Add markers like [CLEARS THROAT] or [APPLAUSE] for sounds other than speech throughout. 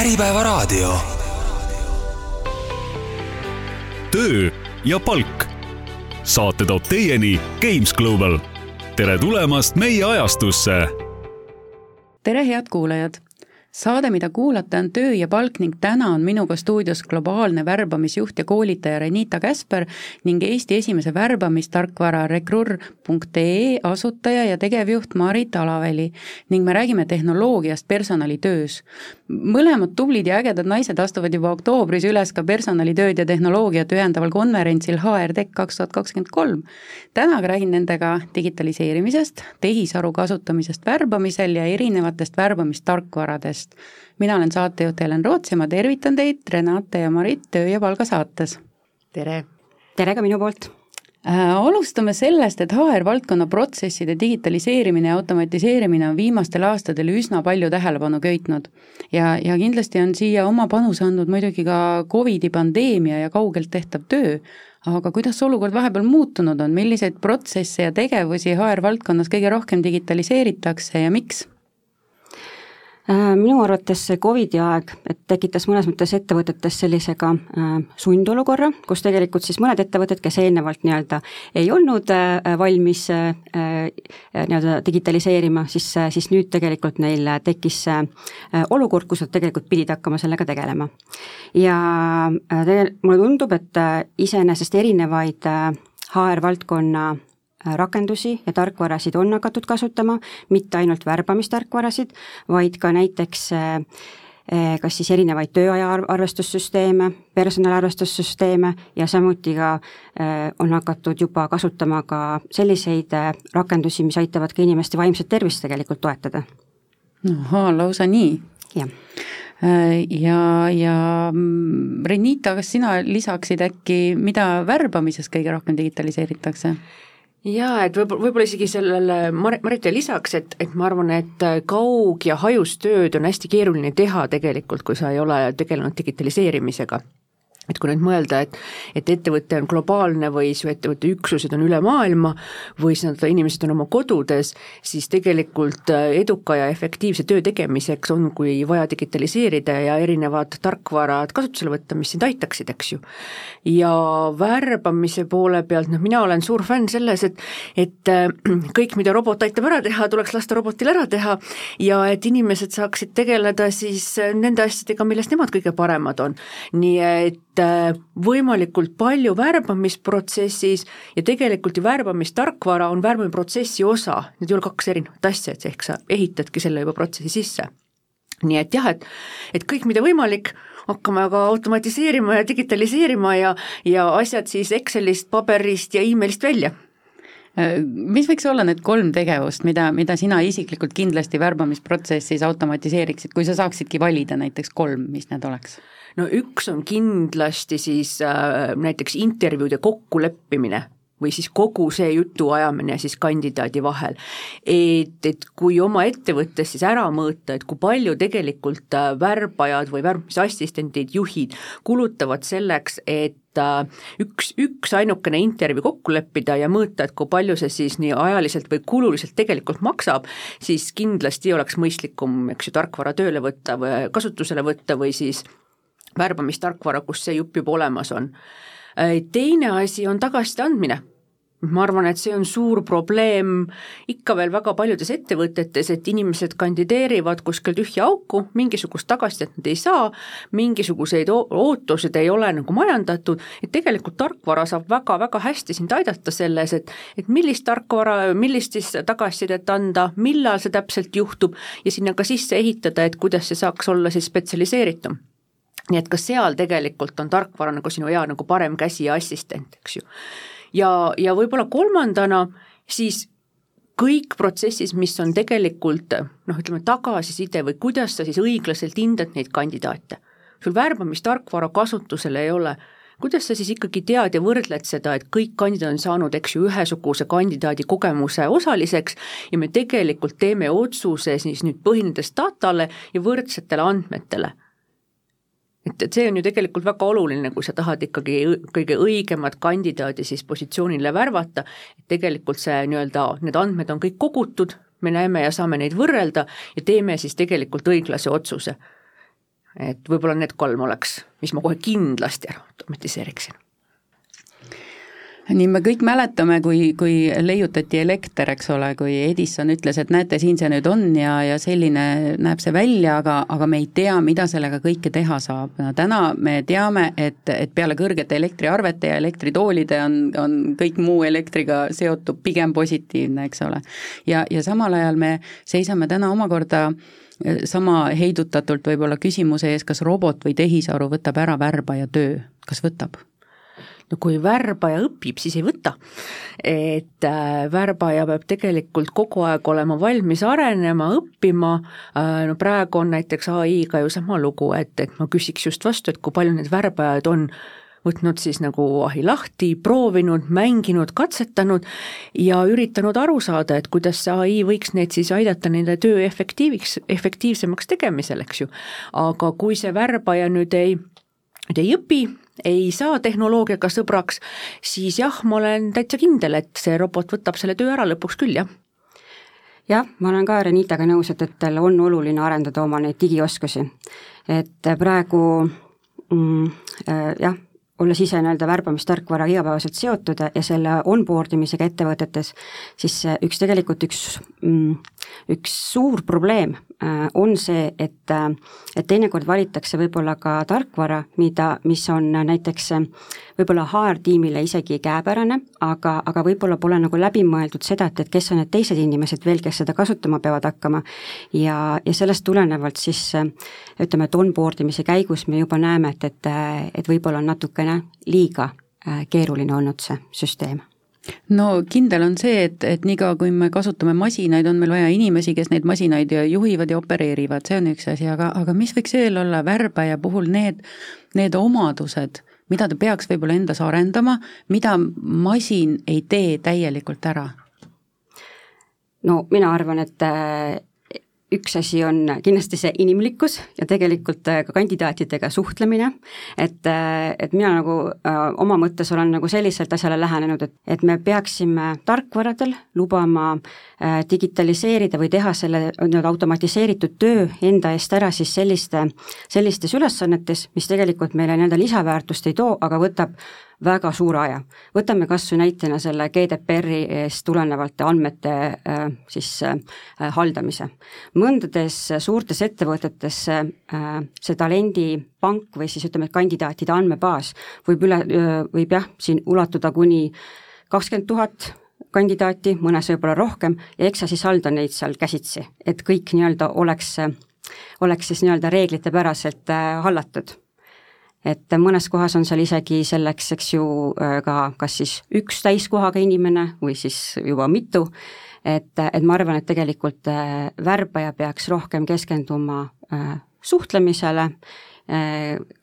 Äripäevaraadio. töö ja palk. saate toob teieni Games Global. tere tulemast meie ajastusse. tere, head kuulajad saade, mida kuulata, on Töö ja palk ning täna on minuga stuudios globaalne värbamisjuht ja koolitaja Renita Käsper ning Eesti esimese värbamistarkvara rekrur.ee asutaja ja tegevjuht Marit Alaväli ning me räägime tehnoloogiast personalitöös. mõlemad tublid ja ägedad naised astuvad juba oktoobris üles ka personalitööd ja tehnoloogiat ühendaval konverentsil HRTech kaks tuhat kakskümmend kolm. täna aga räägin nendega digitaliseerimisest, tehisaru kasutamisest värbamisel ja erinevatest värbamistarkvaradest podcast. mina olen saatejuht Helen Roots ja ma tervitan teid, Renate ja Marit Töö ja palga saates. tere! tere ka minu poolt! Äh, alustame sellest, et HR-valdkonna protsesside digitaliseerimine ja automatiseerimine on viimastel aastatel üsna palju tähelepanu köitnud. ja, ja kindlasti on siia oma panuse andnud muidugi ka Covidi pandeemia ja kaugelt tehtav töö, aga kuidas olukord vahepeal muutunud on, milliseid protsesse ja tegevusi HR-valdkonnas kõige rohkem digitaliseeritakse ja miks? Äh, minu arvates see Covidi aeg, tekitas mõnes mõttes ettevõtetes sellise ka äh, sundolukorra, kus tegelikult siis mõned ettevõtted, kes eelnevalt nii-öelda ei olnud äh, valmis nii-öelda digitaliseerima, siis, siis nüüd tegelikult neil tekkis see olukord, kus nad tegelikult pidid hakkama sellega tegelema. ja tegelikult mulle tundub, et iseenesest erinevaid HR-valdkonna rakendusi ja tarkvarasid on hakatud kasutama, mitte ainult värbamistarkvarasid, vaid ka näiteks eh, eh, kas siis erinevaid tööaja arvestussüsteeme, personaliarvestussüsteeme ja samuti ka eh, on hakatud juba kasutama ka selliseid rakendusi, mis aitavad ka inimeste vaimset tervist tegelikult toetada. ahhaa, lausa nii? jah ja, ja mm, Renita, kas sina lisaksid äkki, mida värbamises kõige rohkem digitaliseeritakse? Jaa, et võib-olla, võib-olla isegi sellele Mar-, Maritile lisaks, et, et ma arvan, et kaug- ja hajustööd on hästi keeruline teha tegelikult, kui sa ei ole tegelenud digitaliseerimisega et kui nüüd mõelda, et, et ettevõte on globaalne või su ettevõtte üksused on üle maailma või siis nad, inimesed on oma kodudes, siis tegelikult äh, eduka ja efektiivse töö tegemiseks on, kui vaja digitaliseerida ja erinevad tarkvarad kasutusele võtta, mis sind aitaksid, eks ju. ja värbamise poole pealt, noh mina olen suur fänn selles, et et äh, [CLEARS THROAT] kõik, mida robot aitab ära teha, tuleks lasta robotil ära teha ja et inimesed saaksid tegeleda siis äh, nende asjadega, milles nemad kõige paremad on. nii et võimalikult palju värbamisprotsessis ja tegelikult ju värbamistarkvara on värbamisprotsessi osa, need ei ole kaks erinevat asja, et ehk sa ehitadki selle juba protsessi sisse. nii et jah, et, et kõik, mida võimalik, hakkame aga automatiseerima ja digitaliseerima ja, ja asjad siis Excelist, paberist ja emailist välja äh, mis võiks olla need kolm tegevust, mida, mida sina isiklikult kindlasti värbamisprotsessis automatiseeriksid, kui sa saaksidki valida näiteks kolm, mis need oleks? no üks on kindlasti siis äh, näiteks intervjuude kokkuleppimine või siis kogu see jutuajamine siis kandidaadi vahel. et, et kui oma ettevõttes siis ära mõõta, et kui palju tegelikult äh, värbajad või värbamisassistendid, juhid kulutavad selleks, et äh, üks, üks ainukene intervjuu kokku leppida ja mõõta, et kui palju see siis nii ajaliselt või kululiselt tegelikult maksab, siis kindlasti oleks mõistlikum, eks ju, tarkvara tööle võtta või kasutusele võtta või siis värbamistarkvara, kus see jupp juba olemas on. Äh, teine asi on tagasiside andmine. Ma arvan, et see on suur probleem ikka veel väga paljudes ettevõtetes, et inimesed kandideerivad kuskil tühja auku, mingisugust tagasisidet nad ei saa, mingisuguseid ootused ei ole nagu majandatud, et tegelikult tarkvara saab väga-väga hästi sind aidata selles, et et millist tarkvara, millist siis tagasisidet anda, millal see täpselt juhtub ja sinna ka sisse ehitada, et kuidas see saaks olla siis spetsialiseeritum nii et ka seal tegelikult on tarkvara nagu sinu hea nagu parem käsi ja assistent, eks ju. ja, ja võib-olla kolmandana siis kõik protsessis, mis on tegelikult noh, ütleme tagasiside või kuidas sa siis õiglaselt hindad neid kandidaate. sul värbamistarkvara kasutusel ei ole, kuidas sa siis ikkagi tead ja võrdled seda, et kõik kandidaadid on saanud, eks ju, ühesuguse kandidaadi kogemuse osaliseks ja me tegelikult teeme otsuse siis nüüd põhinedes datale ja võrdsetele andmetele et, et see on ju tegelikult väga oluline, kui sa tahad ikkagi kõige õigemat kandidaadi siis positsioonile värvata, et tegelikult see nii-öelda, need andmed on kõik kogutud, me näeme ja saame neid võrrelda ja teeme siis tegelikult õiglase otsuse. et võib-olla need kolm oleks, mis ma kohe kindlasti ära automatiseeriksin nii me kõik mäletame, kui, kui leiutati elekter, eks ole, kui Edison ütles, et näete, siin see nüüd on ja, ja selline näeb see välja, aga, aga me ei tea, mida sellega kõike teha saab. no täna me teame, et, et peale kõrgete elektriarvete ja elektritoolide on, on kõik muu elektriga seotud pigem positiivne, eks ole. ja, ja samal ajal me seisame täna omakorda eh, sama heidutatult võib-olla küsimuse ees, kas robot või tehisaru võtab ära värbaja töö, kas võtab? No kui värbaja õpib, siis ei võta. et äh, värbaja peab tegelikult kogu aeg olema valmis arenema, õppima äh,, no praegu on näiteks ai-ga ju sama lugu, et, et ma küsiks just vastu, et kui palju neid värbajaid on võtnud siis nagu ahi lahti, proovinud, mänginud, katsetanud ja üritanud aru saada, et kuidas see ai võiks neid siis aidata nende töö efektiiviks, efektiivsemaks tegemisel, eks ju. aga kui see värbaja nüüd ei, nüüd ei õpi, ei saa tehnoloogiaga sõbraks, siis jah, ma olen täitsa kindel, et see robot võtab selle töö ära lõpuks küll, jah jah, ma olen ka Renitaga nõus, et, et on oluline arendada oma neid digioskusi. et praegu mm, äh, jah, olles ise nii-öelda värbamistarkvaraga igapäevaselt seotud ja selle onboard imisega ettevõtetes, siis üks tegelikult üks, mm, üks suur probleem Äh, on see, et, äh, et teinekord valitakse võib-olla ka tarkvara, mida, mis on näiteks äh, võib-olla HR-tiimile isegi käepärane, aga, aga võib-olla pole nagu läbi mõeldud seda, et, et kes on need teised inimesed veel, kes seda kasutama peavad hakkama. ja, ja sellest tulenevalt siis ütleme, et onboard imise käigus me juba näeme, et, et, et võib-olla on natukene liiga keeruline olnud see süsteem no kindel on see, et, et niikaua, kui me kasutame masinaid, on meil vaja inimesi, kes neid masinaid juhivad ja opereerivad, see on üks asi, aga, aga mis võiks veel olla värbaja puhul need, need omadused, mida ta peaks võib-olla endas arendama, mida masin ei tee täielikult ära? no mina arvan, et üks asi on kindlasti see inimlikkus ja tegelikult äh, ka kandidaatidega suhtlemine, et, äh, et mina nagu äh, oma mõttes olen nagu selliselt asjale lähenenud, et, et me peaksime tarkvaradel lubama digitaliseerida või teha selle nii-öelda automatiseeritud töö enda eest ära siis selliste, sellistes ülesannetes, mis tegelikult meile nii-öelda lisaväärtust ei too, aga võtab väga suure aja. võtame kas või näitena selle GDPR-i eest tulenevalt andmete äh, siis äh, haldamise. mõndades suurtes ettevõtetes äh, see talendipank või siis ütleme, kandidaatide andmebaas võib üle, võib jah, siin ulatuda kuni kakskümmend tuhat kandidaati, mõnes võib-olla rohkem, ja eks sa siis halda neid seal käsitsi, et kõik nii-öelda oleks, oleks siis nii-öelda reeglitepäraselt hallatud et mõnes kohas on seal isegi selleks, eks ju, äh, ka kas siis üks täiskohaga inimene või siis juba mitu, et, et ma arvan, et tegelikult äh, värbaja peaks rohkem keskenduma äh, suhtlemisele,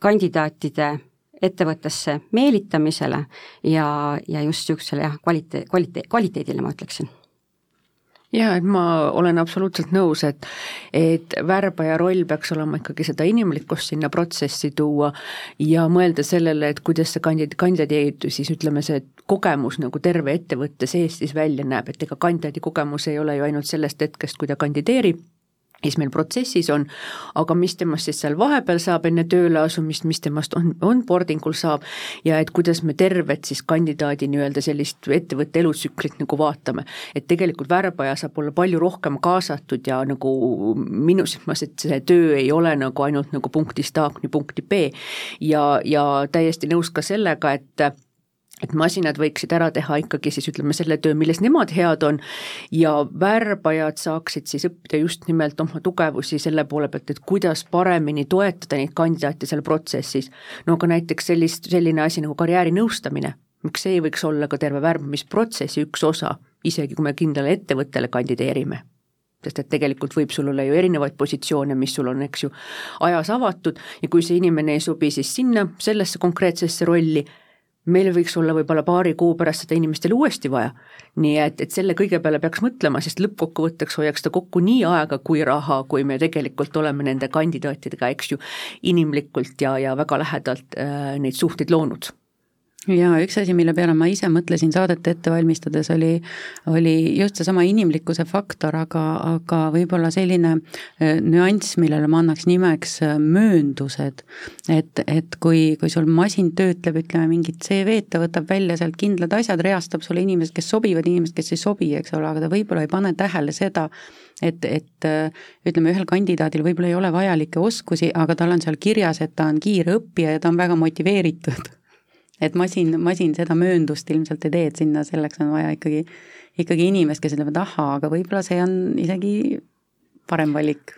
kandidaatide ettevõttesse meelitamisele ja, ja just niisugusele jah, kvaliteet, kvaliteet, kvaliteedile ma ütleksin jaa, et ma olen absoluutselt nõus, et et värbaja roll peaks olema ikkagi seda inimlikkust sinna protsessi tuua ja mõelda sellele, et kuidas see kandidaat, kandidaat siis ütleme, see kogemus nagu terve ettevõtte sees siis välja näeb, et ega kandidaadi kogemus ei ole ju ainult sellest hetkest, kui ta kandideerib, mis meil protsessis on, aga mis temast siis seal vahepeal saab enne tööle asumist, mis temast on, onboarding ul saab ja et kuidas me tervet siis kandidaadi nii-öelda sellist ettevõtte elutsüklit nagu vaatame. et tegelikult värbaja saab olla palju rohkem kaasatud ja nagu minu silmas, et see töö ei ole nagu ainult nagu punktist A kuni punkti B ja, ja täiesti nõus ka sellega, et et masinad võiksid ära teha ikkagi siis ütleme selle töö, milles nemad head on. Ja värbajad saaksid siis õppida just nimelt oma tugevusi selle poole pealt, et kuidas paremini toetada neid kandidaate seal protsessis. no aga näiteks sellist, selline asi nagu karjäärinõustamine, miks see ei võiks olla ka terve värbamisprotsessi üks osa, isegi kui me kindlale ettevõttele kandideerime? Sest et tegelikult võib sul olla ju erinevaid positsioone, mis sul on, eks ju, ajas avatud. Ja kui see inimene ei sobi siis sinna, sellesse konkreetsesse rolli, meil võiks olla võib-olla paari kuu pärast seda inimestel uuesti vaja. nii et, et selle kõige peale peaks mõtlema, sest lõppkokkuvõtteks hoiaks ta kokku nii aega kui raha, kui me tegelikult oleme nende kandidaatidega, eks ju, inimlikult ja, ja väga lähedalt äh, neid suhteid loonud ja üks asi, mille peale ma ise mõtlesin saadet ette valmistades, oli, oli just seesama inimlikkuse faktor, aga, aga võib-olla selline äh, nüanss, millele ma annaks nimeks äh, mööndused. et, et kui, kui sul masin töötleb, ütleme, mingit CV-d, ta võtab välja sealt kindlad asjad, reastab sulle inimesed, kes sobivad, inimesed, kes ei sobi, eks ole, aga ta võib-olla ei pane tähele seda, et, et äh, ütleme, ühel kandidaadil võib-olla ei ole vajalikke oskusi, aga tal on seal kirjas, et ta on kiire õppija ja ta on väga motiveeritud et masin, masin seda mööndust ilmselt ei tee, et sinna selleks on vaja ikkagi, ikkagi inimest, kes ütleb, et ahaa, aga võib-olla see on isegi parem valik.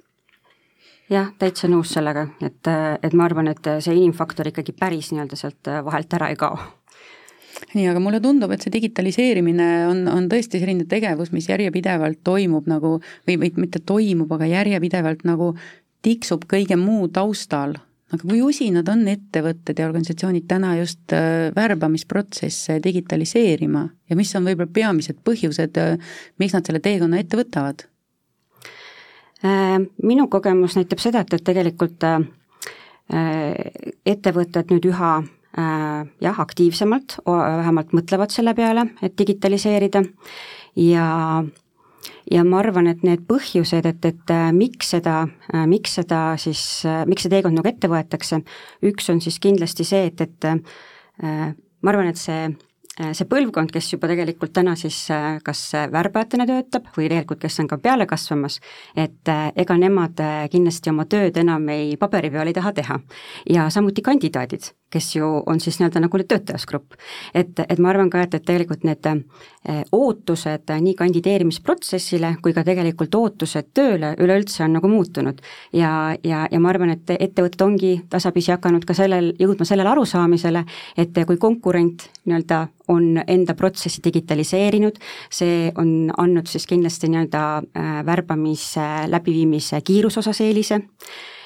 Jah, täitsa nõus sellega, et, et ma arvan, et see inimfaktor ikkagi päris nii-öelda sealt vahelt ära ei kao. Nii, aga mulle tundub, et see digitaliseerimine on, on tõesti selline tegevus, mis järjepidevalt toimub nagu või, või mitte toimub, aga järjepidevalt nagu tiksub kõige muu taustal aga kui usinad on ettevõtted ja organisatsioonid täna just äh, värbamisprotsesse digitaliseerima ja mis on võib-olla peamised põhjused, äh, miks nad selle teekonna ette võtavad? Äh, minu kogemus näitab seda, et, et tegelikult ettevõtted nüüd üha jah, aktiivsemalt vähemalt mõtlevad selle peale, et digitaliseerida ja ja ma arvan, et need põhjused, et, et äh, miks seda, äh, miks seda siis, äh, miks see teekond nagu ette võetakse, üks on siis kindlasti see, et, et ma arvan, et see see põlvkond, kes juba tegelikult täna siis kas värbajatena töötab või tegelikult, kes on ka peale kasvamas, et ega nemad kindlasti oma tööd enam ei paberi peal ei taha teha. ja samuti kandidaadid, kes ju on siis nii-öelda nagu töötajasgrupp. et, et ma arvan ka, et, et tegelikult need ootused nii kandideerimisprotsessile kui ka tegelikult ootused tööle üleüldse on nagu muutunud. ja, ja, ja ma arvan, et ettevõtted ongi tasapisi hakanud ka sellel, jõudma sellele arusaamisele, et kui konkurent nii-öelda on enda protsessi digitaliseerinud, see on andnud siis kindlasti nii-öelda äh, värbamise läbiviimise kiiruse osas eelise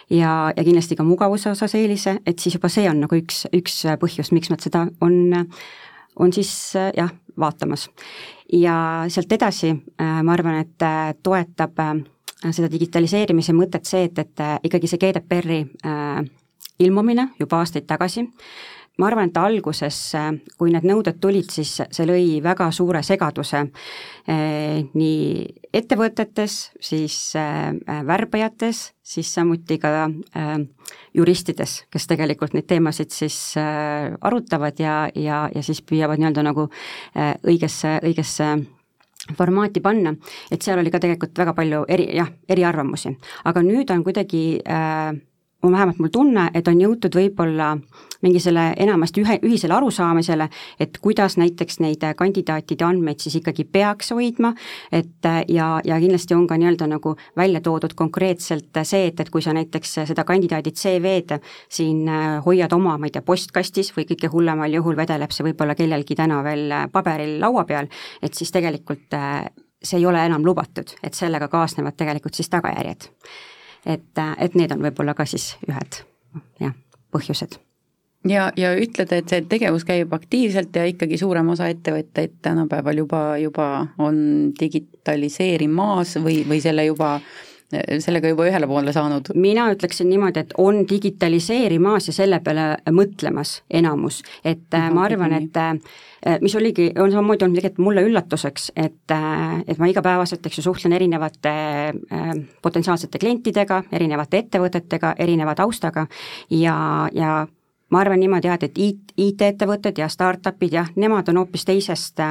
ja, ja kindlasti ka mugavuse osas eelise, et siis juba see on nagu üks, üks põhjus, miks nad seda on, on siis jah, vaatamas. ja sealt edasi äh, ma arvan, et äh, toetab äh, seda digitaliseerimise mõtet see, et, et ikkagi see GDPR-i ilmumine juba aastaid tagasi ma arvan, et alguses, kui need nõuded tulid, siis see lõi väga suure segaduse eh, nii ettevõtetes, siis eh, värbajates, siis samuti ka juristides, kes tegelikult neid teemasid siis arutavad ja, ja, ja siis püüavad nii-öelda nagu õigesse, õigesse formaati panna, et seal oli ka tegelikult väga palju eri, jah, eriarvamusi. aga nüüd on kuidagi äh, on vähemalt mul tunne, et on jõutud võib-olla mingi selle enamasti ühe, ühisele arusaamisele, et kuidas näiteks neid kandidaatide andmeid siis ikkagi peaks hoidma, et ja, ja kindlasti on ka nii-öelda nagu välja toodud konkreetselt see, et, et kui sa näiteks seda kandidaadi CV-d siin hoiad oma, ma ei tea, postkastis või kõige hullemal juhul vedeleb see võib-olla kellelgi täna veel paberil laua peal, et siis tegelikult see ei ole enam lubatud, et sellega kaasnevad tegelikult siis tagajärjed et, et need on võib-olla ka siis ühed jah, põhjused. Ja, ja ütled, et see tegevus käib aktiivselt ja ikkagi suurem osa ettevõtteid tänapäeval juba, juba on digitaliseerimas või, või selle juba sellega juba ühele poole saanud? mina ütleksin niimoodi, et on digitaliseerimas ja selle peale mõtlemas enamus, et no, äh, ma arvan, et äh, mis oligi, on samamoodi olnud tegelikult mulle üllatuseks, et, äh, et ma igapäevaselt, eks ju, suhtlen erinevate potentsiaalsete klientidega, erinevate ettevõtetega, erineva taustaga ja, ja ma arvan niimoodi jah, et, et IT-ettevõtted ja startup'id jah, nemad on hoopis teisest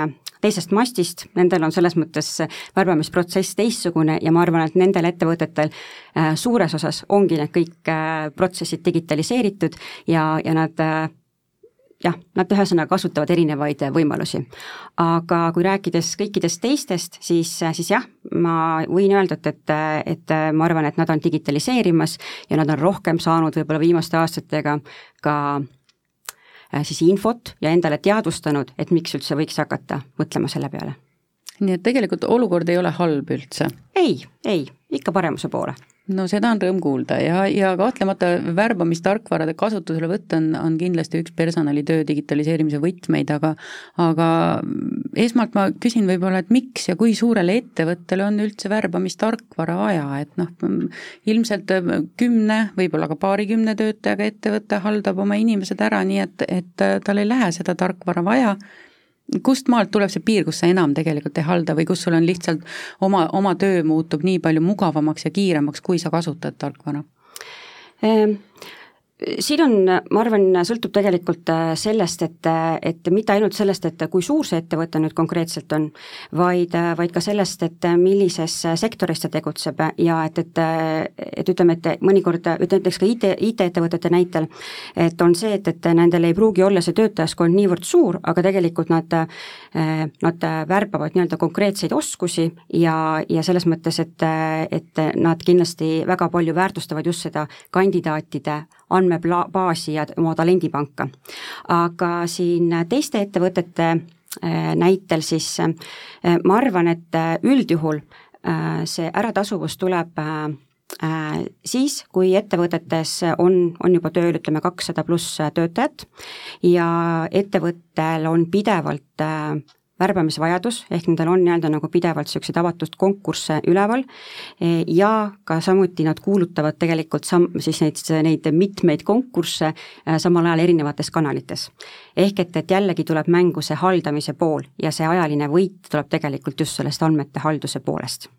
teisest mastist, nendel on selles mõttes värbamisprotsess teistsugune ja ma arvan, et nendel ettevõtetel äh, suures osas ongi need kõik äh, protsessid digitaliseeritud ja, ja nad äh, jah, nad ühesõnaga kasutavad erinevaid võimalusi. aga kui rääkides kõikidest teistest, siis, siis jah, ma võin öelda, et, et, et ma arvan, et nad on digitaliseerimas ja nad on rohkem saanud võib-olla viimaste aastatega ka Äh, siis infot ja endale teadvustanud, et miks üldse võiks hakata mõtlema selle peale nii et tegelikult olukord ei ole halb üldse? ei, ei, ikka paremuse poole no seda on rõõm kuulda ja, ja kahtlemata värbamistarkvarade kasutuselevõtt on, on kindlasti üks personalitöö digitaliseerimise võtmeid, aga aga esmalt ma küsin võib-olla, et miks ja kui suurele ettevõttele on üldse värbamistarkvara vaja, et noh, ilmselt kümne, võib-olla ka paarikümne töötajaga ettevõte haldab oma inimesed ära, nii et, et tal ei lähe seda tarkvara vaja kust maalt tuleb see piir, kus sa enam tegelikult ei halda või kus sul on lihtsalt oma, oma töö muutub nii palju mugavamaks ja kiiremaks, kui sa kasutad tarkvara? Ehm, siin on, ma arvan, sõltub tegelikult äh, sellest, et, et mitte ainult sellest, et kui suur see ettevõte nüüd konkreetselt on, vaid, äh, vaid ka sellest, et millises sektoris ta tegutseb ja et, et et ütleme, et mõnikord, näiteks ka IT, IT-ettevõtete näitel, et on see, et, et nendel ei pruugi olla see töötajaskond niivõrd suur, aga tegelikult nad, äh, nad värbavad nii-öelda konkreetseid oskusi ja, ja selles mõttes, et, et nad kindlasti väga palju väärtustavad just seda kandidaatide andmebaasi ja oma talendipanka. aga siin teiste ettevõtete äh, näitel siis äh, ma arvan, et äh, üldjuhul see äratasuvus tuleb siis, kui ettevõtetes on, on juba tööl ütleme kakssada pluss töötajat ja ettevõttel on pidevalt värbamisvajadus, ehk nendel on nii-öelda nagu pidevalt niisuguseid avatud konkursse üleval ja ka samuti nad kuulutavad tegelikult sam-, siis neid, neid mitmeid konkursse äh, samal ajal erinevates kanalites. ehk et, et jällegi tuleb mängu see haldamise pool ja see ajaline võit tuleb tegelikult just sellest andmete halduse poolest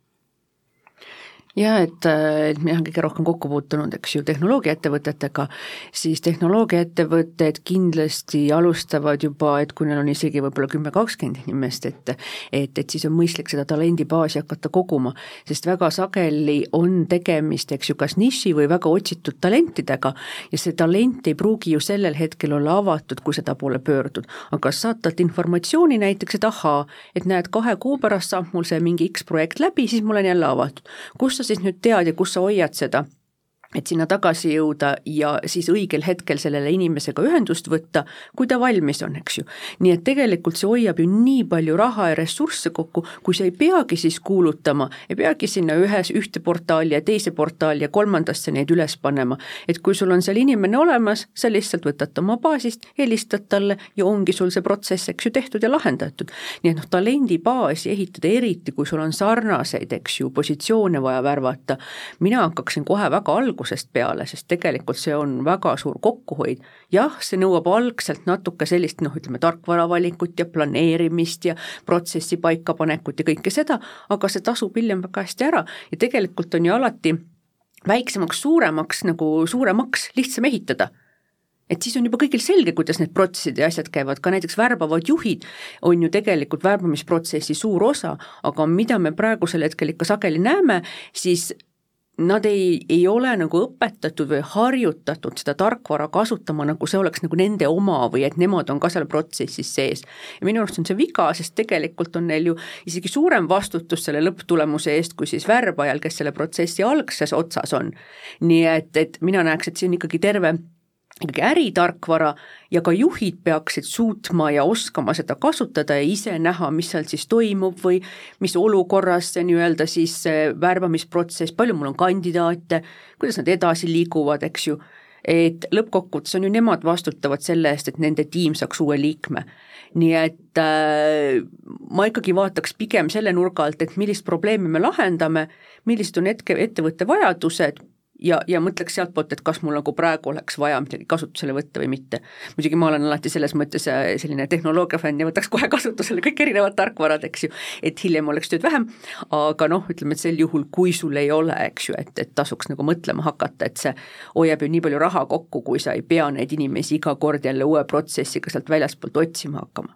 jah, et, et mina olen kõige rohkem kokku puutunud, eks ju, tehnoloogiaettevõtetega, siis tehnoloogiaettevõtted kindlasti alustavad juba, et kui neil on isegi võib-olla kümme, kakskümmend inimest, et et, et siis on mõistlik seda talendibaasi hakata koguma, sest väga sageli on tegemist, eks ju, kas niši või väga otsitud talentidega ja see talent ei pruugi ju sellel hetkel olla avatud, kui seda poole pöördud. aga saad talt informatsiooni näiteks, et ahaa, et näed, kahe kuu pärast saab mul see mingi X projekt läbi, siis mul on jälle avatud. kus sa siis nüüd tead ja kus sa hoiad seda, et sinna tagasi jõuda ja siis õigel hetkel sellele inimesega ühendust võtta, kui ta valmis on, eks ju. nii et tegelikult see hoiab ju nii palju raha ja ressursse kokku, kui sa ei peagi siis kuulutama, ei peagi sinna ühes, ühte portaali ja teise portaali ja kolmandasse neid üles panema. et kui sul on seal inimene olemas, sa lihtsalt võtad ta oma baasist, helistad talle ja ongi sul see protsess, eks ju, tehtud ja lahendatud. nii et noh, talendibaasi ehitada, eriti kui sul on sarnaseid, eks ju, positsioone vaja värvata, mina hakkaksin kohe väga alguses algusest peale, sest tegelikult see on väga suur kokkuhoid. jah, see nõuab algselt natuke sellist noh, ütleme tarkvaravalikut ja planeerimist ja protsessi paikapanekut ja kõike seda, aga see tasub hiljem väga hästi ära. Ja tegelikult on ju alati väiksemaks, suuremaks nagu suuremaks lihtsam ehitada. Et siis on juba kõigil selge, kuidas need protsessid ja asjad käivad, ka näiteks värbavad juhid on ju tegelikult värbamisprotsessi suur osa, aga mida me praegusel hetkel ikka sageli näeme, siis nad ei, ei ole nagu õpetatud või harjutatud seda tarkvara kasutama, nagu see oleks nagu nende oma või et nemad on ka seal protsessis sees. ja minu arust on see viga, sest tegelikult on neil ju isegi suurem vastutus selle lõpptulemuse eest, kui siis värbajal, kes selle protsessi algses otsas on. nii et, et mina näeks, et on ikkagi terve ikkagi äritarkvara ja ka juhid peaksid suutma ja oskama seda kasutada ja ise näha, mis seal siis toimub või mis olukorras see nii-öelda siis see värbamisprotsess, palju mul on kandidaate, kuidas nad edasi liiguvad, eks ju, et lõppkokkuvõttes on ju nemad vastutavad selle eest, et nende tiim saaks uue liikme. nii et äh, ma ikkagi vaataks pigem selle nurga alt, et millist probleemi me lahendame, millised on hetke, ettevõtte vajadused ja, ja mõtleks sealtpoolt, et kas mul nagu praegu oleks vaja midagi kasutusele võtta või mitte. muidugi ma olen alati selles mõttes äh, selline tehnoloogia fänn ja võtaks kohe kasutusele kõik erinevad tarkvarad, eks ju, et hiljem oleks tööd vähem, aga noh, ütleme, et sel juhul, kui sul ei ole, eks ju, et, et tasuks nagu mõtlema hakata, et see hoiab ju nii palju raha kokku, kui sa ei pea neid inimesi iga kord jälle uue protsessiga sealt väljaspoolt otsima hakkama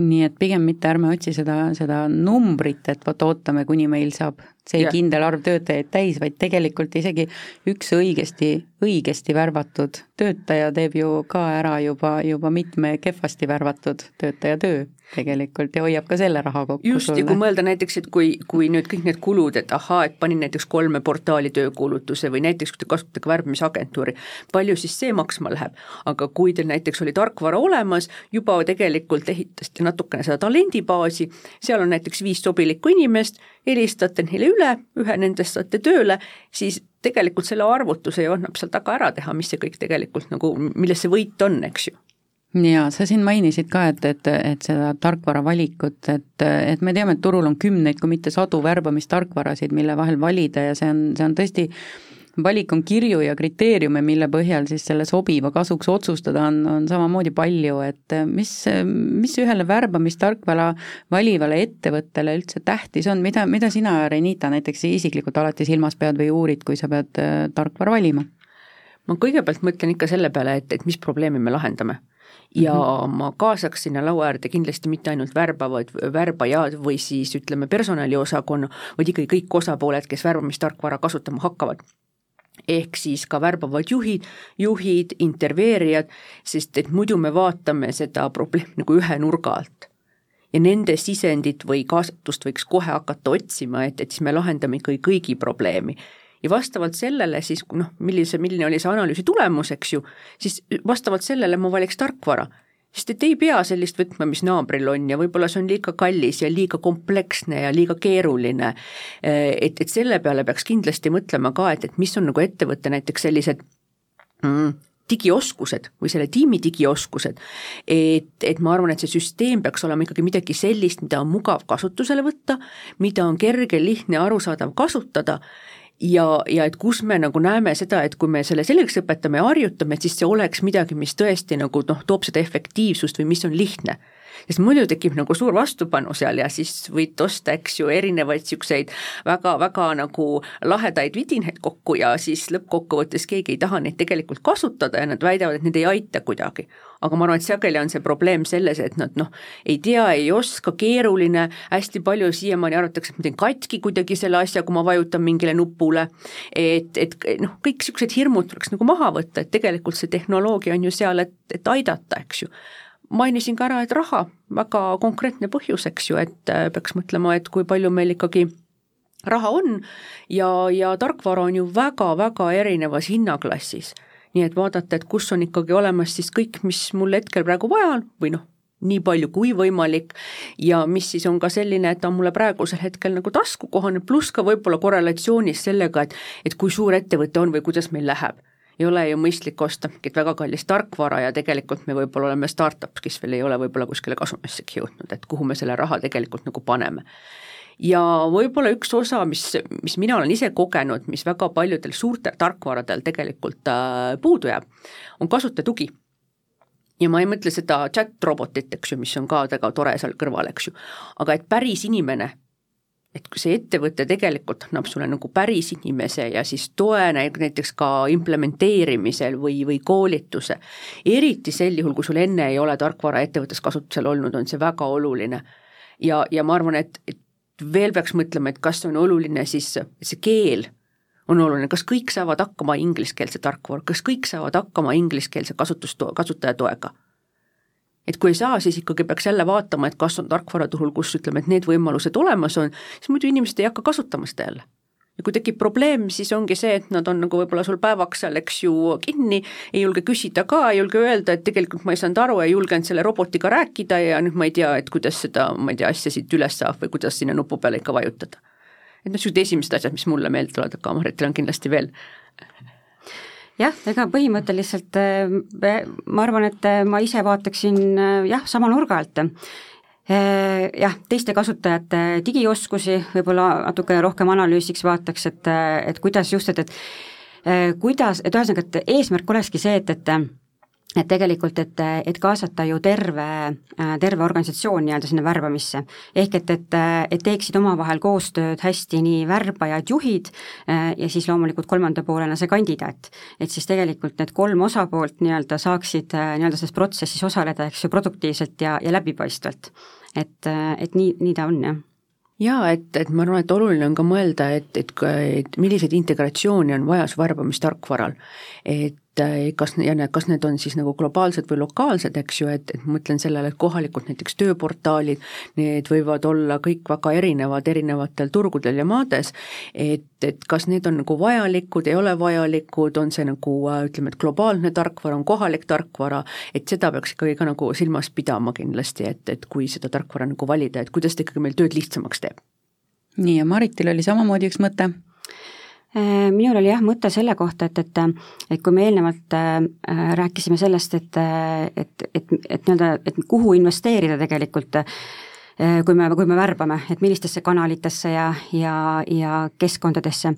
nii et pigem mitte ärme otsi seda, seda numbrit, et vot ootame, kuni meil saab see yeah. kindel arv töötajaid täis, vaid tegelikult isegi üks õigesti, õigesti värvatud töötaja teeb ju ka ära juba, juba mitme kehvasti värvatud töötaja töö tegelikult ja hoiab ka selle raha kokku just, ja kui mõelda näiteks, et kui, kui nüüd kõik need kulud, et ahaa, et panin näiteks kolme portaali töökuulutuse või näiteks kui te kasutate ka värbamisagentuuri, palju siis see maksma läheb, aga kui teil näiteks oli tarkvara olemas, juba tegelikult ehitasite vaadatakse natukene seda talendibaasi, seal on näiteks viis sobilikku inimest, helistate neile üle, ühe nendest saate tööle, siis tegelikult selle arvutuse ju annab seal taga ära teha, mis see kõik tegelikult nagu, milles see võit on, eks ju. Jaa, sa siin mainisid ka, et, et, et seda tarkvara valikut, et, et me teame, et turul on kümneid, kui mitte sadu värbamistarkvarasid, mille vahel valida ja see on, see on tõesti valik on kirju ja kriteeriume, mille põhjal siis selle sobiva kasuks otsustada on, on samamoodi palju, et mis, mis ühele värbamistarkvara valivale ettevõttele üldse tähtis on, mida, mida sina, Renita, näiteks isiklikult alati silmas pead või uurid, kui sa pead äh, tarkvara valima? ma kõigepealt mõtlen ikka selle peale, et, et mis probleemi me lahendame ja mm -hmm. ma kaasaks sinna laua äärde kindlasti mitte ainult värbavad, värbajad või siis ütleme, personaliosakonna, vaid ikkagi kõik osapooled, kes värbamistarkvara kasutama hakkavad ehk siis ka värbavad juhid, juhid, intervjueerijad, sest et muidu me vaatame seda probleemi nagu ühe nurga alt. ja nende sisendit või kaasatust võiks kohe hakata otsima, et, et siis me lahendame ikkagi kõigi probleemi ja vastavalt sellele siis noh, millise, milline oli see analüüsi tulemus, eks ju, siis vastavalt sellele ma valiks tarkvara sest et ei pea sellist võtma, mis naabril on ja võib-olla see on liiga kallis ja liiga kompleksne ja liiga keeruline. et, et selle peale peaks kindlasti mõtlema ka, et, et mis on nagu ettevõtte näiteks sellised mm, digioskused või selle tiimi digioskused, et, et ma arvan, et see süsteem peaks olema ikkagi midagi sellist, mida on mugav kasutusele võtta, mida on kerge, lihtne, arusaadav kasutada ja, ja et kus me nagu näeme seda, et kui me selle selgeks õpetame ja harjutame, et siis see oleks midagi, mis tõesti nagu noh, toob seda efektiivsust või mis on lihtne sest muidu tekib nagu suur vastupanu seal ja siis võid osta, eks ju, erinevaid niisuguseid väga-väga nagu lahedaid vidinaid kokku ja siis lõppkokkuvõttes keegi ei taha neid tegelikult kasutada ja nad väidavad, et need ei aita kuidagi. Aga ma arvan, et sageli on see probleem selles, et nad noh, ei tea, ei oska, keeruline, hästi palju siiamaani arvatakse, et ma teen katki kuidagi selle asja, kui ma vajutan mingile nupule, et, et noh, kõik niisugused hirmud tuleks nagu maha võtta, et tegelikult see tehnoloogia on ju seal, et, et aidata, eks ju mainisin ka ära, et raha, väga konkreetne põhjus, eks ju, et äh, peaks mõtlema, et kui palju meil ikkagi raha on ja, ja tarkvara on ju väga-väga erinevas hinnaklassis. Nii et vaadata, et kus on ikkagi olemas siis kõik, mis mul hetkel praegu vaja on või noh, nii palju kui võimalik ja mis siis on ka selline, et ta on mulle praegusel hetkel nagu taskukohane, pluss ka võib-olla korrelatsioonis sellega, et et kui suur ettevõte on või kuidas meil läheb ei ole ju mõistlik osta mingit väga kallist tarkvara ja tegelikult me võib-olla oleme startup, kes veel ei ole võib-olla kuskile kasumissegi jõudnud, et kuhu me selle raha tegelikult nagu paneme. Ja võib-olla üks osa, mis, mis mina olen ise kogenud, mis väga paljudel suurtel tarkvaradel tegelikult äh, puudu jääb, on kasutaja tugi ja ma ei mõtle seda chat-robotit, eks ju, mis on ka väga tore seal kõrval, eks ju, aga et päris inimene, et kui see ettevõte tegelikult annab sulle nagu päris inimese ja siis toe näiteks ka implementeerimisel või, või koolituse, eriti sel juhul, kui sul enne ei ole tarkvara ettevõttes kasutusel olnud, on see väga oluline. ja, ja ma arvan, et, et veel peaks mõtlema, et kas on oluline siis see keel, on oluline, kas kõik saavad hakkama ingliskeelse tarkvara, kas kõik saavad hakkama ingliskeelse kasutus, kasutajatoega. Et kui ei saa, siis ikkagi peaks jälle vaatama, et kas on tarkvara turul, kus ütleme, et need võimalused olemas on, siis muidu inimesed ei hakka kasutama seda jälle ja kui tekib probleem, siis ongi see, et nad on nagu võib-olla sul päevaks seal, eks ju, kinni, ei julge küsida ka, ei julge öelda, et tegelikult ma ei saanud aru, ei julgenud selle robotiga rääkida ja nüüd ma ei tea, et kuidas seda, ma ei tea, asja siit üles saab või kuidas sinna nupu peale ikka vajutada. et noh, niisugused esimesed asjad, mis mulle meelde tulevad, aga Maritel on kindlasti veel jah, ega põhimõtteliselt äh, ma arvan, et äh, ma ise vaataksin äh, jah, sama nurga alt. Jah, teiste kasutajate digioskusi võib-olla natuke rohkem analüüsiks, vaataks, et, et kuidas just, et, et kuidas, et ühesõnaga, et eesmärk olekski see, et, et et tegelikult, et, et kaasata ju terve, terve organisatsioon nii-öelda sinna värbamisse. ehk et, et, et teeksid omavahel koostööd hästi nii värbajad, juhid ja siis loomulikult kolmanda poolena see kandidaat. et siis tegelikult need kolm osapoolt nii-öelda saaksid nii-öelda selles protsessis osaleda, eks ju, produktiivselt ja, ja läbipaistvalt. et, et nii, nii ta on, jah jaa, et, et ma arvan, et oluline on ka mõelda, et, et, et milliseid integratsioone on vaja su värbamistarkvaral. et kas, ja need, kas need on siis nagu globaalsed või lokaalsed, eks ju, et, et ma mõtlen sellele, et kohalikult näiteks tööportaalid, need võivad olla kõik väga erinevad erinevatel turgudel ja maades, et, et kas need on nagu vajalikud, ei ole vajalikud, on see nagu ütleme, et globaalne tarkvara, on kohalik tarkvara, et seda peaks ikkagi ka nagu silmas pidama kindlasti, et, et kui seda tarkvara nagu valida, et kuidas ta ikkagi meil tööd lihtsamaks teeb. nii, ja Maritil oli samamoodi üks mõte Äh, minul oli jah mõte selle kohta, et, et et kui me eelnevalt äh, rääkisime sellest, et, et, et, et nii-öelda, et kuhu investeerida tegelikult äh,, kui me, kui me värbame, et millistesse kanalitesse ja, ja, ja keskkondadesse,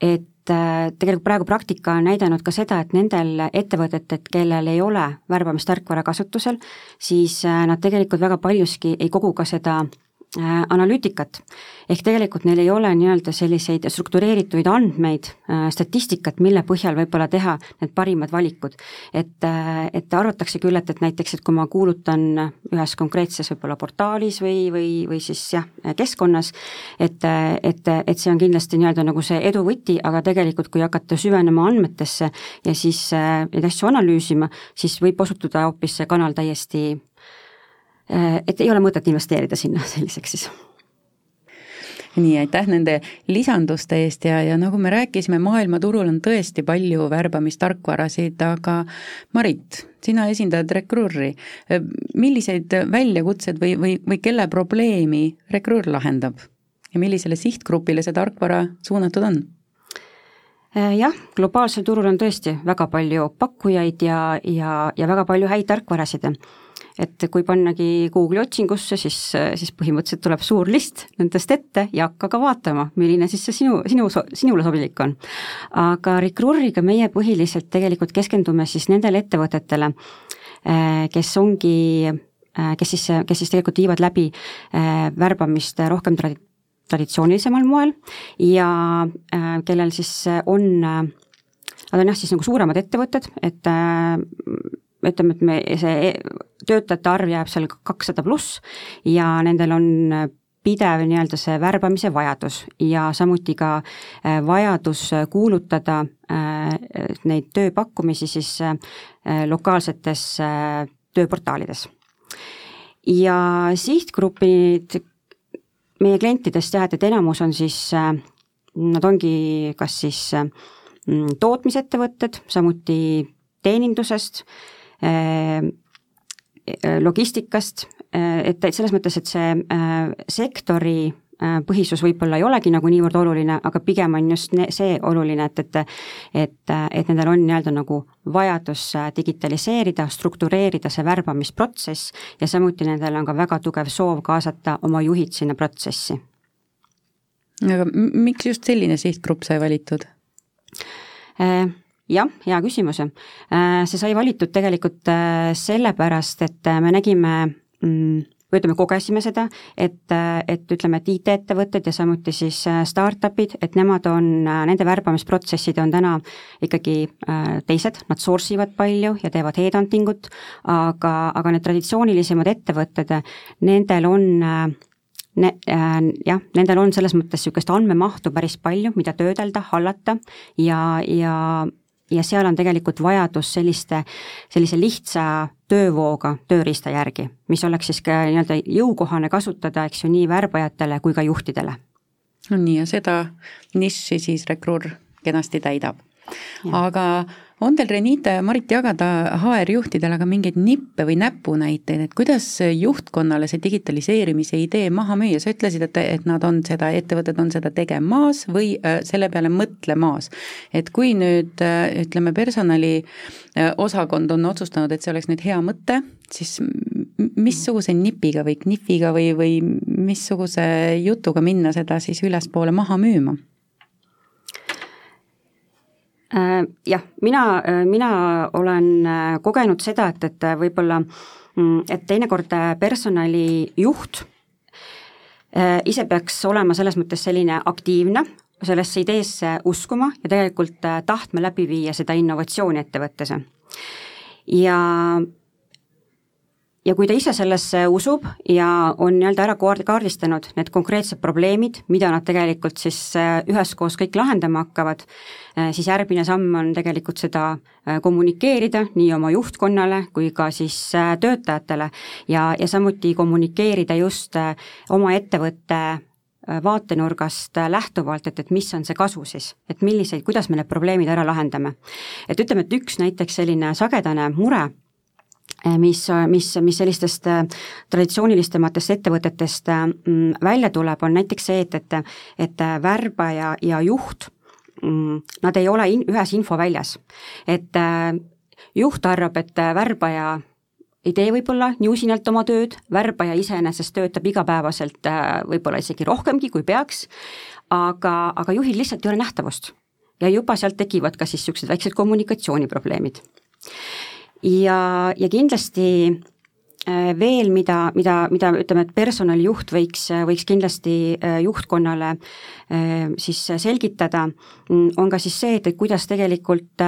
et äh, tegelikult praegu praktika on näidanud ka seda, et nendel ettevõtetel, kellel ei ole värbamistarkvara kasutusel, siis äh, nad tegelikult väga paljuski ei kogu ka seda Äh, analüütikat. ehk tegelikult neil ei ole nii-öelda selliseid struktureerituid andmeid, äh, statistikat, mille põhjal võib-olla teha need parimad valikud. et, äh, et arvatakse küll, et, et näiteks, et kui ma kuulutan ühes konkreetses võib-olla portaalis või, või, või siis jah, keskkonnas, et, et, et see on kindlasti nii-öelda nagu see edu võti, aga tegelikult kui hakata süvenema andmetesse ja siis neid asju analüüsima, siis võib osutuda hoopis see kanal täiesti Äh, et ei ole mõtet investeerida sinna [LAUGHS] selliseks siis nii, aitäh nende lisanduste eest ja, ja nagu me rääkisime, maailmaturul on tõesti palju värbamistarkvarasid, aga Marit, sina esindad Recruuri. milliseid väljakutsed või, või, või kelle probleemi Recruur lahendab ja millisele sihtgrupile see tarkvara suunatud on? Äh, jah, globaalsel turul on tõesti väga palju pakkujaid ja, ja, ja väga palju häid tarkvarasid et kui pannagi Google'i otsingusse, siis, siis põhimõtteliselt tuleb suur list nendest ette ja hakka ka vaatama, milline siis see sinu, sinu, sinule sobilik on. aga Recruuriga meie põhiliselt tegelikult keskendume siis nendele ettevõtetele, eh, kes ongi, eh, kes siis, kes siis tegelikult viivad läbi eh, värbamist rohkem tradi-, traditsioonilisemal moel ja kellel siis on, nad on jah, siis nagu suuremad ettevõtted, et ütleme, et me, see töötajate arv jääb seal kakssada pluss ja nendel on pidev nii-öelda see värbamise vajadus ja samuti ka äh, vajadus kuulutada äh, neid tööpakkumisi siis äh, lokaalsetes tööportaalides. ja sihtgrupid meie klientidest jah, et, et enamus on siis, nad ongi kas siis tootmisettevõtted, samuti teenindusest, Äh, logistikast, äh, et, et selles mõttes, et see äh, sektori põhisus võib-olla ei olegi nagu niivõrd oluline, aga pigem on just ne, see oluline, et, et et, et nendel on nii-öelda nagu vajadus digitaliseerida, struktureerida see värbamisprotsess ja samuti nendel on ka väga tugev soov kaasata oma juhid sinna protsessi. aga miks just selline sihtgrupp sai valitud? Jah, hea küsimus. Äh, see sai valitud tegelikult äh, sellepärast, et äh, me nägime mm, või ütleme, kogesime seda, et, et ütleme, et IT-ettevõtted ja samuti siis startup'id, et nemad on, nende värbamisprotsessid on täna ikkagi teised, nad source ivad palju ja teevad headhunting ut, aga, aga need traditsioonilisemad ettevõtted, nendel on ne-, äh, jah, nendel on selles mõttes niisugust andmemahtu päris palju, mida töödelda, hallata ja, ja ja seal on tegelikult vajadus selliste, sellise lihtsa töövooga tööriista järgi, mis oleks siis ka nii-öelda jõukohane kasutada, eks ju, nii värbajatele kui ka juhtidele. no nii, ja seda nišši siis Recruur kenasti täidab. aga on teil, Renita ja Marit, jagada HR-juhtidele ka mingeid nippe või näpunäiteid, et kuidas juhtkonnale see digitaliseerimise idee maha müüa, sa ütlesid, et, et nad on seda, ettevõtted on seda tegemas või äh, selle peale mõtlemas. et kui nüüd äh, ütleme, personaliosakond äh, on otsustanud, et see oleks nüüd hea mõte, siis missuguse nipiga või knifiga või, või missuguse jutuga minna seda siis ülespoole maha müüma? Äh, jah, mina, äh, mina olen äh, kogenud seda, et, et võib-olla, mm, et teinekord personalijuht ise peaks olema selles mõttes selline aktiivne, sellesse ideesse uskuma ja tegelikult tahtma läbi viia seda innovatsiooni ettevõttes. ja ja kui ta ise sellesse usub ja on nii-öelda ära kaardistanud need konkreetsed probleemid, mida nad tegelikult siis äh, üheskoos kõik lahendama hakkavad, äh, siis järgmine samm on tegelikult seda kommunikeerida nii oma juhtkonnale kui ka siis töötajatele ja, ja samuti kommunikeerida just oma ettevõtte vaatenurgast lähtuvalt, et, et mis on see kasu siis, et milliseid, kuidas me need probleemid ära lahendame. et ütleme, et üks näiteks selline sagedane mure, mis, mis, mis sellistest traditsioonilisematest ettevõtetest mm, välja tuleb, on näiteks see, et, et, et värbaja ja juht, mm, nad ei ole in, ühes infoväljas. et juht arvab, et värbaja ei tee võib-olla nii usinalt oma tööd, värbaja iseenesest töötab igapäevaselt äh, võib-olla isegi rohkemgi, kui peaks, aga, aga juhil lihtsalt ei ole nähtavust. ja juba sealt tekivad ka siis niisugused väiksed kommunikatsiooniprobleemid. Ja, ja kindlasti äh, veel, mida, mida, mida ütleme, et personalijuht võiks, võiks kindlasti äh, juhtkonnale siis selgitada, mm, on ka siis see, et, et kuidas tegelikult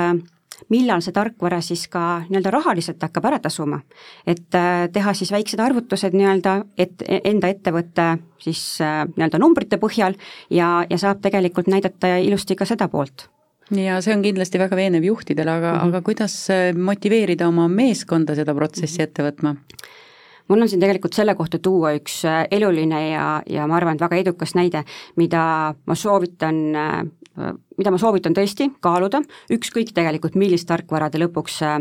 millal see tarkvara siis ka nii-öelda rahaliselt hakkab ära tasuma. et äh, teha siis väiksed arvutused nii-öelda, et enda ettevõtte siis äh, nii-öelda numbrite põhjal ja, ja saab tegelikult näidata ilusti ka seda poolt ja see on kindlasti väga veenev juhtidele, aga mm, -hmm. aga kuidas äh, motiveerida oma meeskonda seda protsessi ette võtma? mul on siin tegelikult selle kohta tuua üks eluline ja, ja ma arvan, et väga edukas näide, mida ma soovitan mida ma soovitan tõesti kaaluda, ükskõik tegelikult, millist tarkvara te lõpuks äh,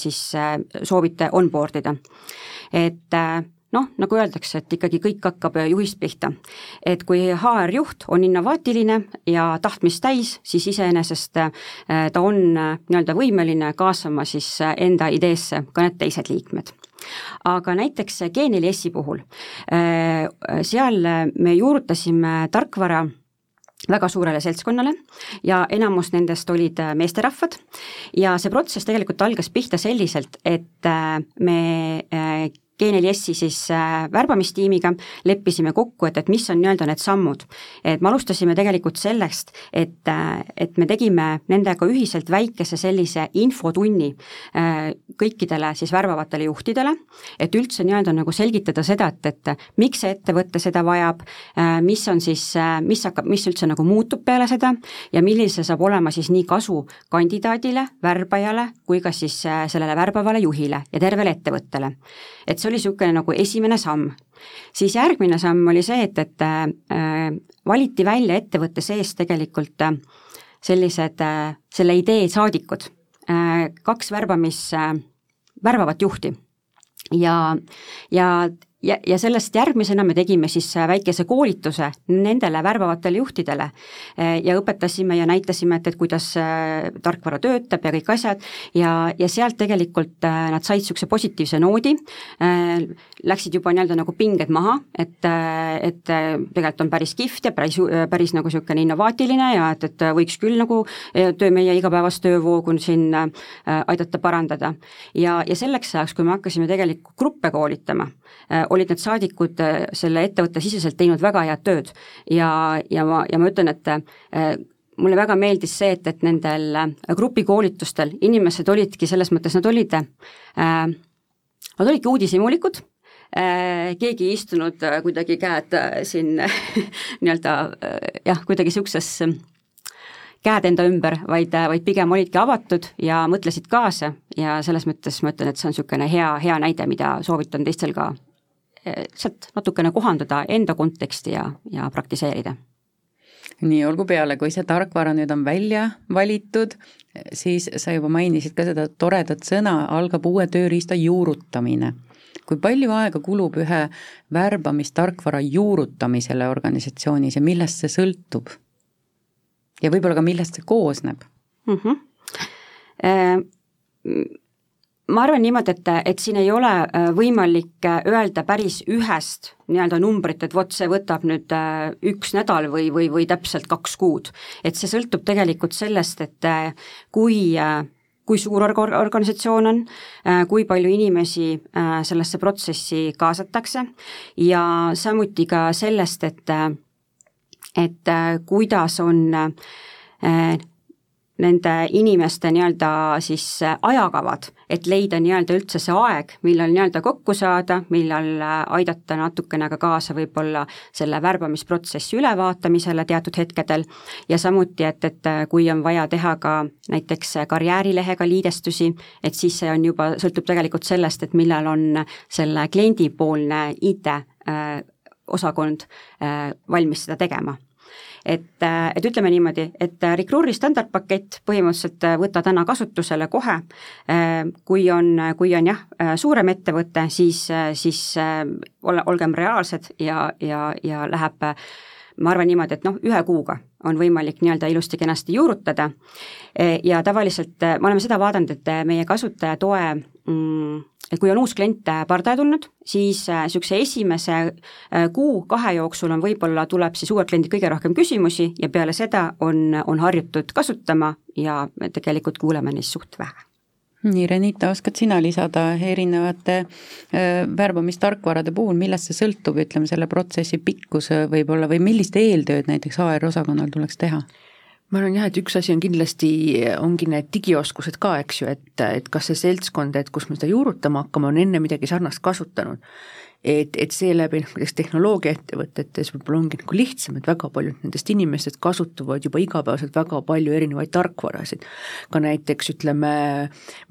siis äh, soovite onboard ida. et äh, noh, nagu öeldakse, et ikkagi kõik hakkab juhist pihta. et kui HR-juht on innovaatiline ja tahtmist täis, siis iseenesest ta on nii-öelda võimeline kaasama siis enda ideesse ka need teised liikmed aga näiteks G4S-i puhul, seal me juurutasime tarkvara väga suurele seltskonnale ja enamus nendest olid äh, meesterahvad ja see protsess tegelikult algas pihta selliselt, et äh, me äh, G4S-i siis äh, värbamistiimiga leppisime kokku, et, et mis on nii-öelda need sammud. et me alustasime tegelikult sellest, et, äh, et me tegime nendega ühiselt väikese sellise infotunni äh, kõikidele siis värvavatele juhtidele, et üldse nii-öelda nagu selgitada seda, et, et miks see ettevõte seda vajab, mis on siis, mis hakkab, mis üldse nagu muutub peale seda ja milline see saab olema siis nii kasu kandidaadile, värbajale kui ka siis sellele värbavale juhile ja tervele ettevõttele. et see oli niisugune nagu esimene samm. siis järgmine samm oli see, et, et äh, valiti välja ettevõtte sees tegelikult äh, sellised äh,, selle idee saadikud äh,, kaks värbamis äh,, värvavat juhti ja, ja ja, ja sellest järgmisena me tegime siis äh, väikese koolituse nendele värbavatele juhtidele. Äh, ja õpetasime ja näitasime, et, et kuidas äh, tarkvara töötab ja kõik asjad. Ja, ja sealt tegelikult nad said niisuguse positiivse noodi, läksid juba nii-öelda nagu pinged maha, et, et tegelikult on päris kihvt ja päris, päris nagu niisugune innovaatiline ja et, et võiks küll nagu töö, meie igapäevast töövoogu siin aidata parandada. ja, ja selleks ajaks, kui me hakkasime tegelikult gruppe koolitama, olid need saadikud äh, selle ettevõtte siseselt teinud väga head tööd. Ja, ja ma, ja ma ütlen, et äh, mulle väga meeldis see, et, et nendel äh, grupikoolitustel inimesed olidki selles mõttes, nad olid äh,, nad olidki uudishimulikud keegi ei istunud kuidagi käed siin [LAUGHS] nii-öelda jah, kuidagi niisuguses käed enda ümber, vaid, vaid pigem olidki avatud ja mõtlesid kaasa. Ja selles mõttes ma ütlen, et see on niisugune hea, hea näide, mida soovitan teistel ka sealt natukene kohandada enda konteksti ja, ja praktiseerida nii, olgu peale, kui see tarkvara nüüd on välja valitud, siis sa juba mainisid ka seda toredat sõna, algab uue tööriista juurutamine. kui palju aega kulub ühe värbamistarkvara juurutamisele organisatsioonis ja millest see sõltub? ja võib-olla ka millest see koosneb mm? -hmm ma arvan niimoodi, et, et siin ei ole äh, võimalik äh, öelda päris ühest nii-öelda numbrit, et vot see võtab nüüd äh, üks nädal või, või, või täpselt kaks kuud. et see sõltub tegelikult sellest, et kui kui suur org-, organisatsioon on, kui palju inimesi sellesse protsessi kaasatakse ja samuti ka sellest, et et kuidas on nende inimeste nii-öelda siis ajakavad, et leida nii-öelda üldse see aeg, millal nii-öelda kokku saada, millal aidata natukene ka kaasa võib-olla selle värbamisprotsessi ülevaatamisele teatud hetkedel. Ja samuti, et, et kui on vaja teha ka näiteks karjäärilehega liidestusi, et siis see on juba, sõltub tegelikult sellest, et millal on selle kliendipoolne IT äh, osakond äh, valmis seda tegema et, äh, et ütleme niimoodi, et Recruuri standardpakett põhimõtteliselt võta täna kasutusele kohe, kui on, kui on jah, suurem ettevõte, siis, siis ole, olgem reaalsed ja, ja, ja läheb ma arvan niimoodi, et noh, ühe kuuga on võimalik nii-öelda ilusti-kenasti juurutada. Ja tavaliselt me oleme seda vaadanud, et meie kasutajatoe mm, et kui on uus klient pardale tulnud, siis niisuguse äh, esimese äh, kuu-kahe jooksul on võib-olla, tuleb siis uuelt kliendilt kõige rohkem küsimusi ja peale seda on, on harjutud kasutama ja tegelikult kuuleme neist suht vähe nii, Renita, oskad sina lisada erinevate äh, värbamistarkvarade puhul, millest see sõltub, ütleme selle protsessi pikkus võib-olla või millist eeltööd näiteks HR-osakonnal tuleks teha? Ma arvan jah, et üks asi on kindlasti, ongi need digioskused ka, eks ju, et, et kas see seltskond, et kus me seda juurutama hakkame, on enne midagi sarnast kasutanud. et, et seeläbi noh, kuidas tehnoloogiaettevõtetes võib-olla ongi nagu lihtsam, et väga paljud nendest inimestest kasutavad juba igapäevaselt väga palju erinevaid tarkvarasid. ka näiteks ütleme,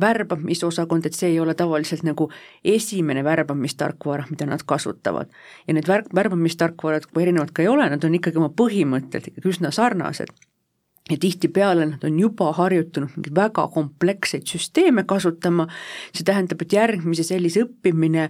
värbamisosakond, et see ei ole tavaliselt nagu esimene värbamistarkvara, mida nad kasutavad. ja need värk, värbamistarkvarad, kui erinevad ka ei ole, nad on ikkagi oma põhimõttelt ikkagi üsna sarnased ja tihtipeale nad on juba harjutanud mingeid väga kompleksseid süsteeme kasutama, see tähendab, et järgmise sellise õppimine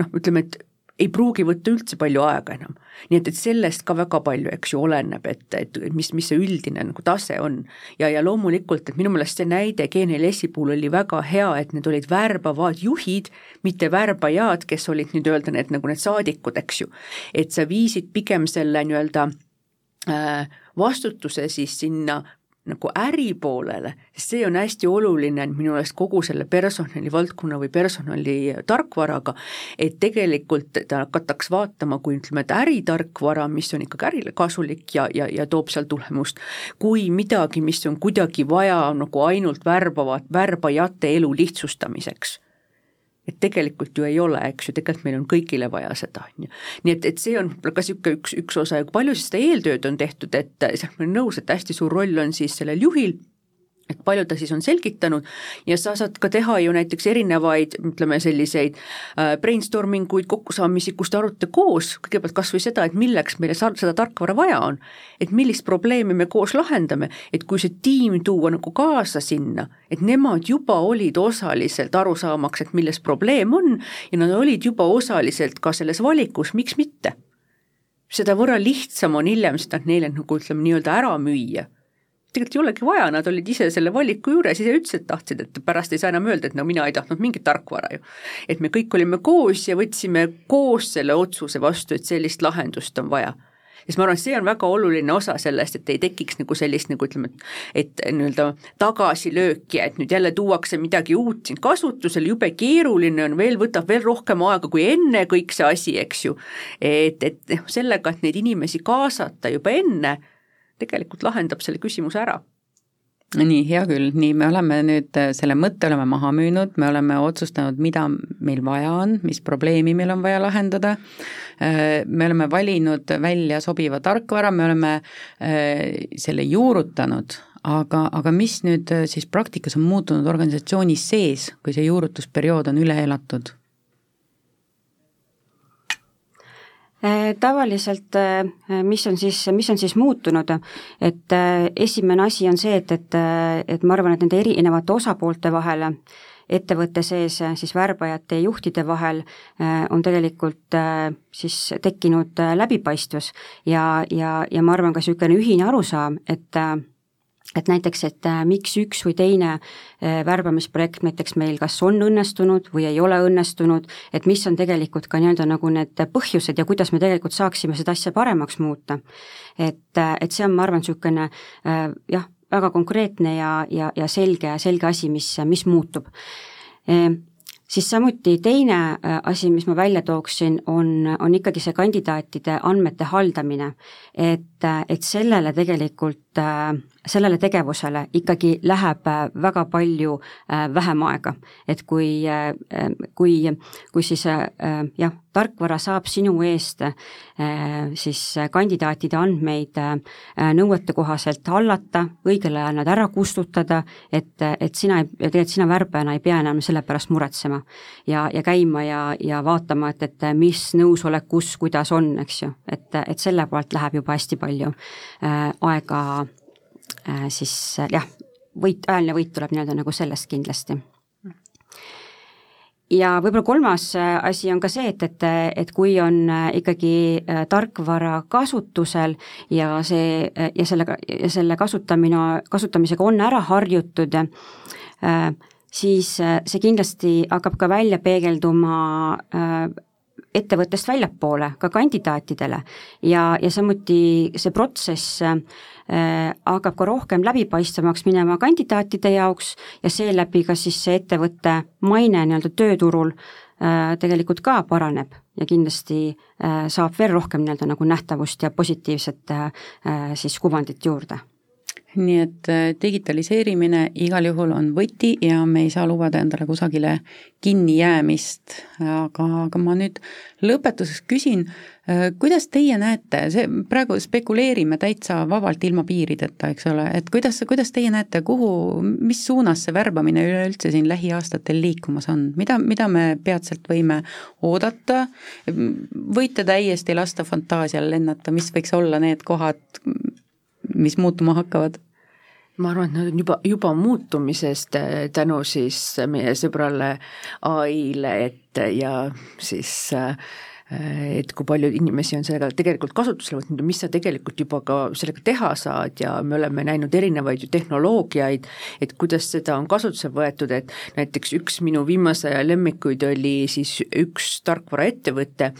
noh, ütleme, et ei pruugi võtta üldse palju aega enam. nii et, et sellest ka väga palju, eks ju, oleneb, et, et mis, mis see üldine nagu tase on. ja, ja loomulikult, et minu meelest see näide GNLS-i puhul oli väga hea, et need olid värbavad juhid, mitte värbajad, kes olid nüüd-öelda need nagu need saadikud, eks ju. et sa viisid pigem selle nii-öelda vastutuse siis sinna nagu äri poolele, sest see on hästi oluline minu meelest kogu selle personalivaldkonna või personali tarkvaraga, et tegelikult ta hakataks vaatama kui ütleme, et äritarkvara, mis on ikkagi ärile kasulik ja, ja, ja toob seal tulemust, kui midagi, mis on kuidagi vaja nagu ainult värbavat, värbajate elu lihtsustamiseks et tegelikult ju ei ole, eks ju, tegelikult meil on kõigile vaja seda, on ju. nii et, et see on võib-olla ka niisugune üks, üks osa ja palju siis seda eeltööd on tehtud, et seal ma olen nõus, et hästi suur roll on siis sellel juhil et palju ta siis on selgitanud ja sa saad ka teha ju näiteks erinevaid, ütleme selliseid äh, brainstorming uid, kokkusaamisi, kus te arutate koos kõigepealt kas või seda, et milleks meile seda tarkvara vaja on. et millist probleemi me koos lahendame, et kui see tiim tuua nagu kaasa sinna, et nemad juba olid osaliselt aru saamaks, et milles probleem on ja nad olid juba osaliselt ka selles valikus, miks mitte. seda võrra lihtsam on hiljem seda neile nagu ütleme nii-öelda ära müüa tegelikult ei olegi vaja, nad olid ise selle valiku juures, ise ütlesid, et tahtsid, et pärast ei saa enam öelda, et no mina ei tahtnud mingit tarkvara ju. et me kõik olime koos ja võtsime koos selle otsuse vastu, et sellist lahendust on vaja siis ma arvan, et see on väga oluline osa sellest, et ei tekiks nagu sellist nagu ütleme, et nii-öelda tagasilööki, et nüüd jälle tuuakse midagi uut siin kasutusele, jube keeruline on veel, võtab veel rohkem aega kui enne kõik see asi, eks ju. et, et noh, sellega, et neid inimesi kaasata juba enne tegelikult lahendab selle küsimuse ära. Nii, hea küll, nii, me oleme nüüd äh, selle mõtte oleme maha müünud, me oleme otsustanud, mida meil vaja on, mis probleemi meil on vaja lahendada, äh, me oleme valinud välja sobiva tarkvara, me oleme äh, selle juurutanud, aga, aga mis nüüd siis praktikas on muutunud organisatsioonis sees, kui see juurutusperiood on üle elatud? Äh, tavaliselt, äh, mis on siis, mis on siis muutunud, et äh, esimene asi on see, et, et, et ma arvan, et nende erinevate osapoolte vahel ettevõtte sees siis värbajate ja juhtide vahel on tegelikult siis tekkinud läbipaistvus. Ja, ja, ja ma arvan, ka niisugune ühine arusaam, et et näiteks, et äh, miks üks või teine äh, värbamisprojekt näiteks meil kas on õnnestunud või ei ole õnnestunud, et mis on tegelikult ka nii-öelda nagu need põhjused ja kuidas me tegelikult saaksime seda asja paremaks muuta. et, äh, et see on, ma arvan, niisugune jah, väga konkreetne ja, ja, ja selge, selge asi, mis, mis muutub siis samuti teine asi, mis ma välja tooksin, on, on ikkagi see kandidaatide andmete haldamine. et, et sellele tegelikult äh, sellele tegevusele ikkagi läheb äh, väga palju äh, vähem aega. et kui, kui, kui siis jah, tarkvara saab sinu eest siis kandidaatide andmeid nõuetekohaselt hallata, õigel ajal nad ära kustutada, et, et sina, tegelikult sina värbajana ei pea enam selle pärast muretsema. ja, ja käima ja, ja vaatama, et, et mis nõusolek kus, kuidas on, eks ju, et, et selle pealt läheb juba hästi palju aega siis äh, jah, võit, ajaline võit tuleb nii-öelda nagu sellest kindlasti ja võib-olla kolmas äh, asi on ka see, et, et, et kui on ikkagi tarkvara kasutusel ja see, ja sellega, ja selle kasutamine, kasutamisega on ära harjutud, siis see kindlasti hakkab ka välja peegelduma ettevõttest väljapoole, ka kandidaatidele. ja, ja samuti see protsess äh, hakkab ka rohkem läbipaistvamaks minema kandidaatide jaoks ja seeläbi ka siis see ettevõtte maine nii-öelda tööturul äh, tegelikult ka paraneb ja kindlasti äh, saab veel rohkem nii-öelda nagu nähtavust ja positiivset siis kuvandit juurde nii et äh, digitaliseerimine igal juhul on võti ja me ei saa lubada endale kusagile kinnijäämist, aga, aga ma nüüd lõpetuseks küsin, äh, kuidas teie näete, see, praegu spekuleerime täitsa vabalt ilma piirideta, eks ole, et kuidas, kuidas teie näete, kuhu, mis suunas see värbamine üleüldse siin lähiaastatel liikumas on, mida, mida me peatselt võime oodata, võite täiesti lasta fantaasial lennata, mis võiks olla need kohad, mis muutuma hakkavad? ma arvan, et nad on juba, juba muutumisest äh, tänu siis meie sõbrale ai-le, et ja siis äh, et kui palju inimesi on sellega tegelikult kasutusele võtnud ja mis sa tegelikult juba ka sellega teha saad ja me oleme näinud erinevaid ju tehnoloogiaid, et kuidas seda on kasutusele võetud, et näiteks üks minu viimase aja lemmikuid oli siis üks tarkvaraettevõte,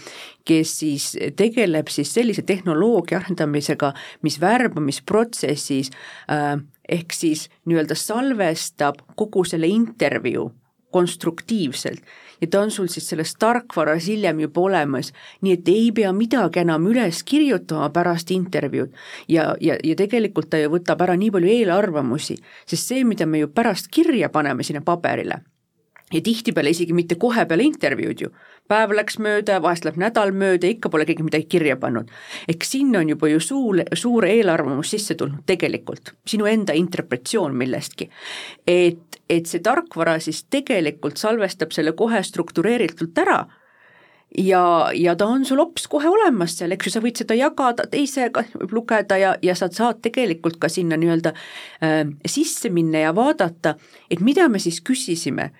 kes siis tegeleb siis sellise tehnoloogia arendamisega, mis värbamisprotsessis äh, ehk siis nii-öelda salvestab kogu selle intervjuu konstruktiivselt ja ta on sul siis selles tarkvaras hiljem juba olemas, nii et ei pea midagi enam üles kirjutama pärast intervjuud. ja, ja, ja tegelikult ta ju võtab ära nii palju eelarvamusi, sest see, mida me ju pärast kirja paneme sinna paberile, ja tihtipeale isegi mitte kohe peale intervjuud ju, päev läks mööda, vahest läheb nädal mööda, ikka pole keegi midagi kirja pannud. ehk sinna on juba ju suur, suur eelarvamus sisse tulnud tegelikult, sinu enda interpretatsioon millestki. et, et see tarkvara siis tegelikult salvestab selle kohe struktureeritult ära ja, ja ta on sul hops kohe olemas seal, eks ju, sa võid seda jagada teisega, lugeda ja, ja sa saad tegelikult ka sinna nii-öelda äh, sisse minna ja vaadata, et mida me siis küsisime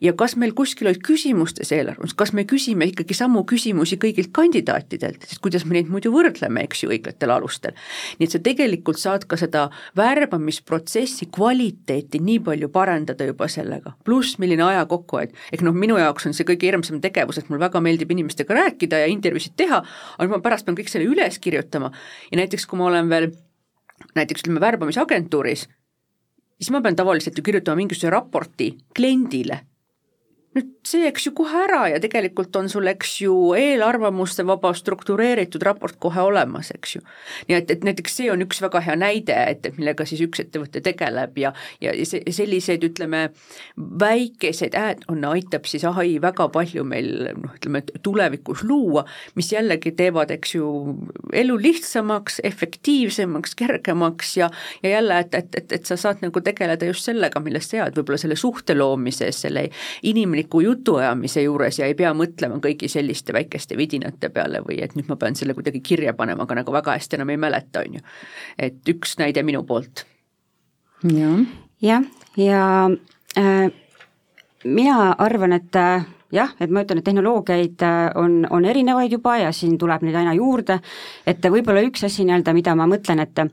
ja kas meil kuskil olid küsimustes eelarvamus, kas me küsime ikkagi samu küsimusi kõigilt kandidaatidelt, sest kuidas me neid muidu võrdleme, eks ju, õigetel alustel. nii et sa tegelikult saad ka seda värbamisprotsessi kvaliteeti nii palju parandada juba sellega, pluss milline aja kokkuhoid, ehk noh, minu jaoks on see kõige hirmsam tegevus, et mulle väga meeldib inimestega rääkida ja intervjuusid teha, aga ma pärast pean kõik selle üles kirjutama. Ja näiteks kui ma olen veel näiteks ütleme värbamisagentuuris, siis ma pean tavaliselt ju kirjutama mingisuguse raporti kliendile nüüd see, eks ju, kohe ära ja tegelikult on sul, eks ju, eelarvamuste vaba struktureeritud raport kohe olemas, eks ju. nii et, et näiteks see on üks väga hea näide, et, et millega siis üks ettevõte tegeleb ja, ja see, selliseid, ütleme, väikeseid add-on'e aitab siis ai väga palju meil noh, ütleme tulevikus luua, mis jällegi teevad, eks ju, elu lihtsamaks, efektiivsemaks, kergemaks ja, ja jälle, et, et, et, et sa saad nagu tegeleda just sellega, millest sa jääd, võib-olla selle suhte loomises, selle inimliku rahuliku jutuajamise juures ja ei pea mõtlema kõigi selliste väikeste vidinate peale või et nüüd ma pean selle kuidagi kirja panema, aga nagu väga hästi enam ei mäleta, on ju. et üks näide minu poolt. jah, jah, ja äh, mina arvan, et äh, jah, et ma ütlen, et tehnoloogiaid äh, on, on erinevaid juba ja siin tuleb neid aina juurde, et võib-olla üks asi nii-öelda, mida ma mõtlen, et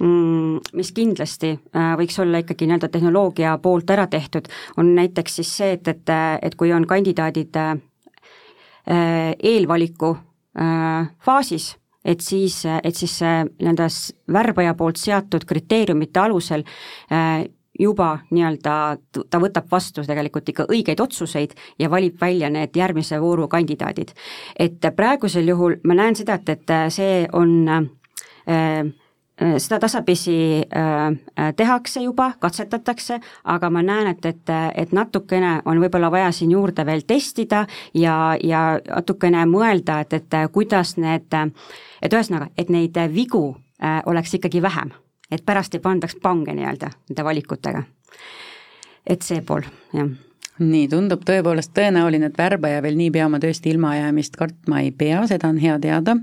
mis kindlasti äh, võiks olla ikkagi nii-öelda tehnoloogia poolt ära tehtud, on näiteks siis see, et, et, et kui on kandidaadid äh, eelvaliku äh, faasis, et siis, et siis nii-öelda värbaja poolt seatud kriteeriumite alusel juba nii-öelda ta võtab vastu tegelikult ikka õigeid otsuseid ja valib välja need järgmise vooru kandidaadid. et praegusel juhul ma näen seda, et, et see on äh, seda tasapisi äh, tehakse juba, katsetatakse, aga ma näen, et, et, et natukene on võib-olla vaja siin juurde veel testida ja, ja natukene mõelda, et, et kuidas need, et ühesõnaga, et neid vigu äh, oleks ikkagi vähem, et pärast ei pandaks pange nii-öelda nende valikutega. et see pool, jah nii, tundub tõepoolest tõenäoline, et värbaja veel niipea oma tööst ilmajäämist kartma ei pea, seda on hea teada.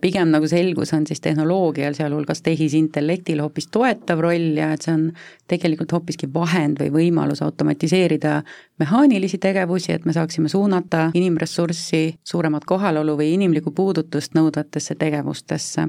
pigem nagu selgus, on siis tehnoloogial, sealhulgas tehisintellektil hoopis toetav roll ja et see on tegelikult hoopiski vahend või võimalus automatiseerida mehaanilisi tegevusi, et me saaksime suunata inimressurssi suuremat kohalolu või inimlikku puudutust nõudvatesse tegevustesse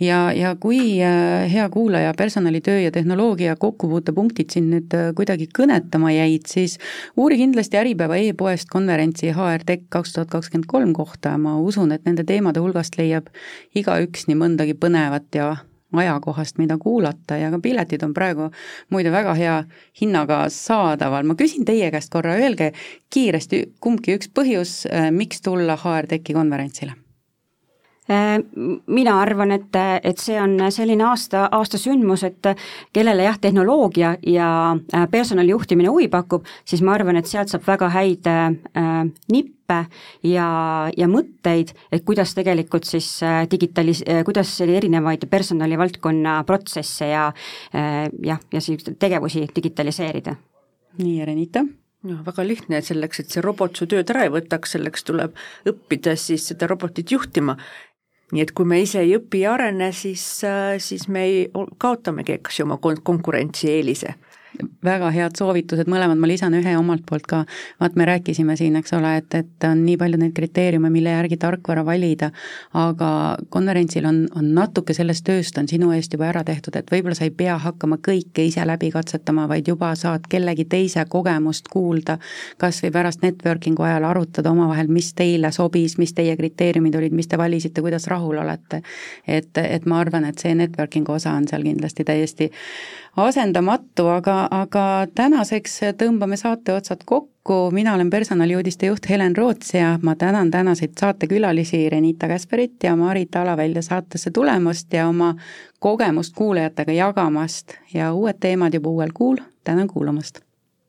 ja, ja kui äh, hea kuulaja personalitöö ja tehnoloogia kokkupuutepunktid sind nüüd äh, kuidagi kõnetama jäid, siis uuri kindlasti Äripäeva e-poest konverentsi HR Tech kaks tuhat kakskümmend kolm kohta, ma usun, et nende teemade hulgast leiab igaüks nii mõndagi põnevat ja ajakohast, mida kuulata. Ja ka piletid on praegu muide väga hea hinnaga saadaval. ma küsin teie käest korra, öelge kiiresti kumbki üks põhjus, äh, miks tulla HR Techi konverentsile mina arvan, et, et see on selline aasta, aasta sündmus, et kellele jah, tehnoloogia ja äh, personalijuhtimine huvi pakub, siis ma arvan, et sealt saab väga häid äh, nippe ja, ja mõtteid, et kuidas tegelikult siis äh, digitalis-, kuidas erinevaid personalivaldkonna protsesse ja äh, jah, ja siis tegevusi digitaliseerida. nii, Renita? noh, väga lihtne, et selleks, et see robot su tööd ära ei võtaks, selleks tuleb õppida siis seda robotit juhtima nii et kui me ise ei õpi ja arene, siis, äh, siis me ei, kaotamegi, eks ju, oma konkurentsieelise väga head soovitused mõlemad, ma lisan ühe omalt poolt ka, vaat me rääkisime siin, eks ole, et, et on nii palju neid kriteeriume, mille järgi tarkvara valida, aga konverentsil on, on natuke sellest tööst on sinu eest juba ära tehtud, et võib-olla sa ei pea hakkama kõike ise läbi katsetama, vaid juba saad kellegi teise kogemust kuulda, kas või pärast networking'u ajal arutada omavahel, mis teile sobis, mis teie kriteeriumid olid, mis te valisite, kuidas rahul olete. et, et ma arvan, et see networking'u osa on seal kindlasti täiesti asendamatu, aga, aga tänaseks tõmbame saate otsad kokku, mina olen personaliuudiste juht Helen Roots ja ma tänan tänaseid saatekülalisi Renita Käsperit ja Marit Alavälja saatesse tulemast ja oma kogemust kuulajatega jagamast. Ja uued teemad juba uuel kuul, tänan kuulamast!